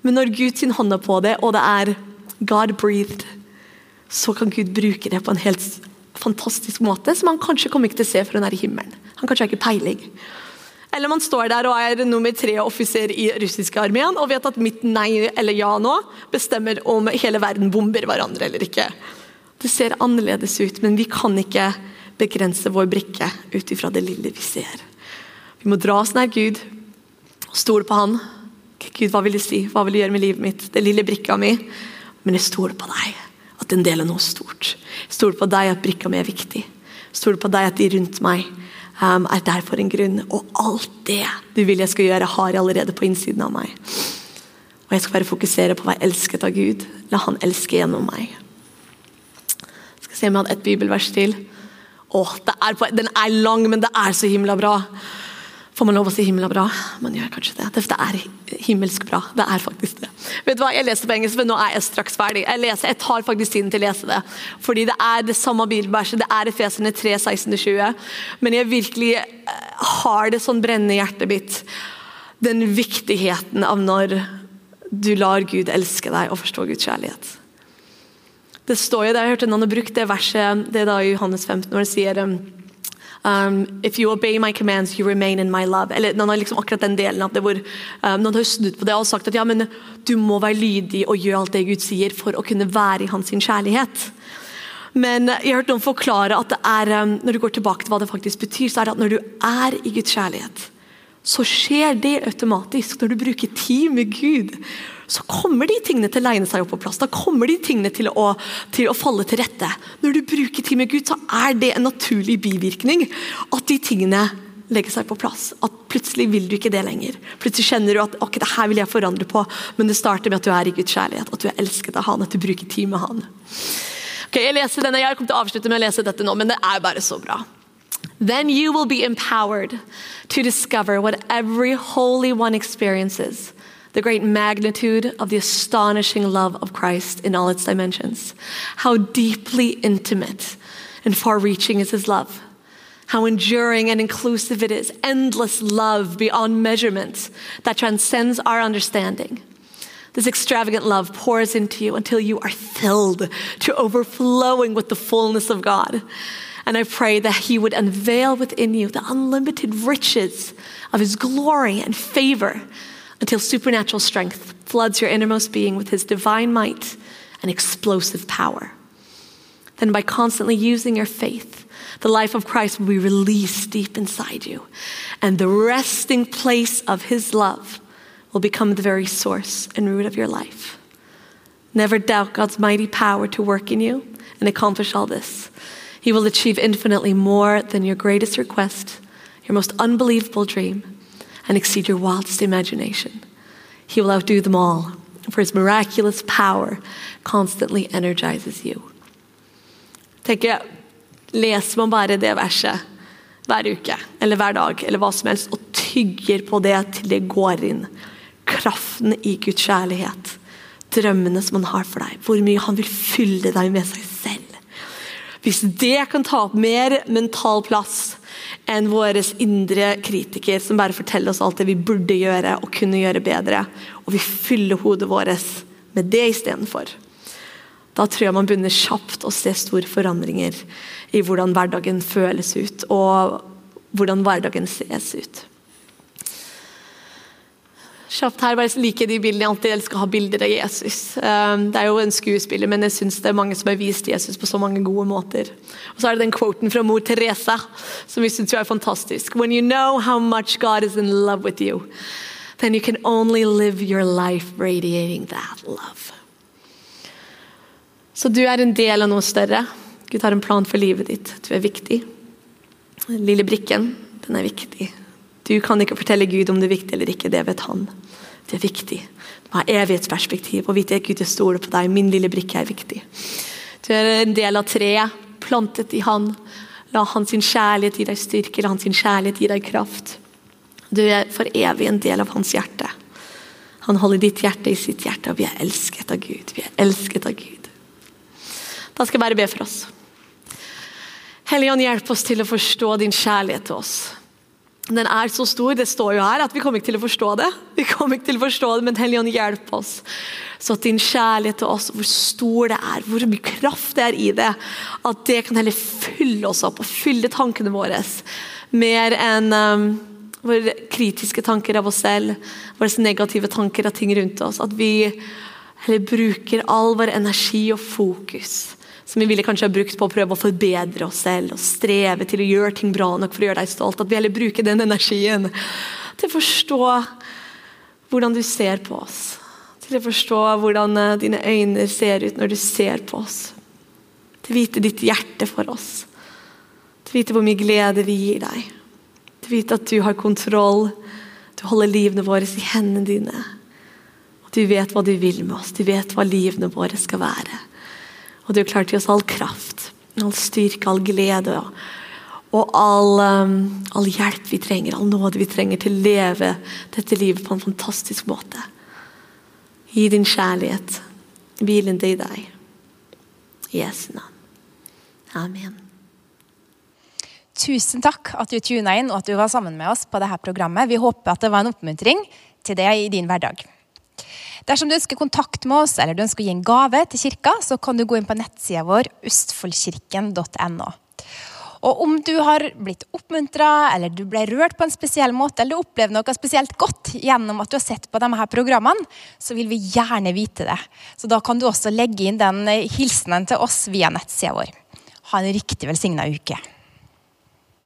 Men når Gud sin hånd er på det, og det er God breathed, så kan Gud bruke det på en helt fantastisk måte, som han kanskje kommer ikke til å se før han er i himmelen. Han kanskje har ikke peiling. Eller man står der og er nummer tre offiser i russiske armeen og vet at mitt nei eller ja nå bestemmer om hele verden bomber hverandre eller ikke. Det ser annerledes ut, men vi kan ikke begrense vår brikke ut ifra det lille vi ser. Vi må dra oss nær Gud og stole på Han. Gud, hva vil du si? Hva vil du gjøre med livet mitt? Det lille brikka mi. Men jeg stoler på deg, at den delen er noe stort. Jeg stoler på deg at brikka mi er viktig. Jeg stoler på deg at de rundt meg um, er der for en grunn. Og alt det du vil jeg skal gjøre, har jeg allerede på innsiden av meg. Og jeg skal bare fokusere på å være elsket av Gud. La Han elske gjennom meg. Jeg skal se om jeg hadde et bibelvers til. Åh, er på, Den er lang, men det er så himla bra. Får man lov å si himla bra? Man gjør kanskje det. Det er himmelsk bra. Det er faktisk det. Vet du hva, Jeg leste på engelsk, men nå er jeg straks ferdig. Jeg, leser, jeg tar faktisk tiden til å lese det. Fordi det er det samme bibelverset. Det er Efesene 3, 16-20. Men jeg virkelig eh, har det sånn brennende hjertet mitt. Den viktigheten av når du lar Gud elske deg og forstå Guds kjærlighet. Det står jo der, jeg hørte noen har brukt det verset det er da i Johannes 15, når det sier um, um, If you obey my commands, you remain in my love. Eller noen har liksom akkurat den delen av det hvor um, noen har snudd på det og sagt at ja, men du må være lydig og gjøre alt det Gud sier for å kunne være i hans kjærlighet. Men jeg har hørt noen forklare at det er, um, når du går tilbake til hva det faktisk betyr, så er det at når du er i Guds kjærlighet, så skjer det automatisk når du bruker tid med Gud så kommer de tingene til å legne seg opp på plass. Da kommer de tingene til å, til å falle til rette. Når du bruker tid med Gud, så er det en naturlig bivirkning at de tingene legger seg på plass. At plutselig vil du ikke det lenger. Plutselig kjenner du at ok, det her vil jeg forandre på, men det starter med at du er i Guds kjærlighet, at du er elsket av Han, at du bruker tid med Han. Ok, Jeg leser denne, jeg kommer til å avslutte med å lese dette nå, men det er bare så bra. Then you will be empowered to discover what every holy one experiences the great magnitude of the astonishing love of Christ in all its dimensions. How deeply intimate and far reaching is his love. How enduring and inclusive it is. Endless love beyond measurement that transcends our understanding. This extravagant love pours into you until you are filled to overflowing with the fullness of God. And I pray that He would unveil within you the unlimited riches of His glory and favor until supernatural strength floods your innermost being with his divine might and explosive power. Then, by constantly using your faith, the life of Christ will be released deep inside you, and the resting place of his love will become the very source and root of your life. Never doubt God's mighty power to work in you and accomplish all this. He will achieve infinitely more than your greatest request, your most unbelievable dream, and exceed your wildest imagination. He will outdo them all, for his miraculous power constantly energizes you. Tenker jeg, Leser man bare det verset hver uke eller hver dag eller hva som helst, og tygger på det til det går inn kraften i Guds kjærlighet, drømmene som han har for deg, hvor mye han vil fylle deg med seg selv. Hvis det kan ta opp mer mental plass enn vår indre kritiker, som bare forteller oss alt det vi burde gjøre og kunne gjøre bedre, og vi fyller hodet vårt med det istedenfor, da tror jeg man begynner kjapt å se store forandringer i hvordan hverdagen føles ut, og hvordan hverdagen ses ut. Kjapt her, bare liker de bildene. Jeg alltid elsker å ha bilder av Jesus. Um, det er jo en skuespiller, men jeg syns det er mange som har vist Jesus på så mange gode måter. Og så er det den quoten fra mor Teresa som vi syns er fantastisk. When you know how much God is in love with you, then you can only live your life radiating that love. Så du er en del av noe større. Gud har en plan for livet ditt. Du er viktig. Den lille brikken, den er viktig. Du kan ikke fortelle Gud om det er viktig eller ikke, det vet han. Det er viktig. Du må ha evighetsperspektiv og vite at Gud stoler på deg. Min lille brikke er viktig. Du er en del av treet, plantet i Han. La hans kjærlighet gi deg styrke, la hans kjærlighet gi deg kraft. Du er for evig en del av hans hjerte. Han holder ditt hjerte i sitt hjerte, og vi er elsket av Gud. Vi er elsket av Gud. Da skal jeg bare be for oss. Hellige Ånd, hjelp oss til å forstå din kjærlighet til oss. Den er så stor, det står jo her, at vi kommer ikke til å forstå det. Vi kommer ikke til å forstå det, Men Hellige Ånd, hjelp oss. Så at din kjærlighet til oss, hvor stor det er, hvor mye kraft det er i det, at det kan heller fylle oss opp og fylle tankene våre. Mer enn um, våre kritiske tanker av oss selv, våre negative tanker av ting rundt oss. At vi heller bruker all vår energi og fokus som vi ville kanskje ha brukt på å prøve å forbedre oss selv og streve til å gjøre ting bra nok for å gjøre deg stolt. At vi heller bruker den energien til å forstå hvordan du ser på oss. Til å forstå hvordan eh, dine øyne ser ut når du ser på oss. Til å vite ditt hjerte for oss. Til å vite hvor mye glede vi gir deg. Til å vite at du har kontroll. Du holder livene våre i hendene dine. Og du vet hva du vil med oss. Du vet hva livene våre skal være. Og du klarte klar til oss all kraft, all styrke, all glede og all, um, all, hjelp vi trenger, all nåde vi trenger til å leve dette livet på en fantastisk måte. Gi din kjærlighet, hvilende i deg. I Jesu navn. Amen. Tusen takk at du tuna inn og at du var sammen med oss på dette programmet. Vi håper at det var en oppmuntring til deg i din hverdag. Dersom du ønsker kontakt med oss eller du ønsker å gi en gave til kirka, så kan du gå inn på nettsida vår østfoldkirken.no. Og Om du har blitt oppmuntra, eller du ble rørt på en spesiell måte, eller du opplevde noe spesielt godt gjennom at du har sett på disse programmene, så vil vi gjerne vite det. Så Da kan du også legge inn den hilsenen til oss via nettsida vår. Ha en riktig velsigna uke.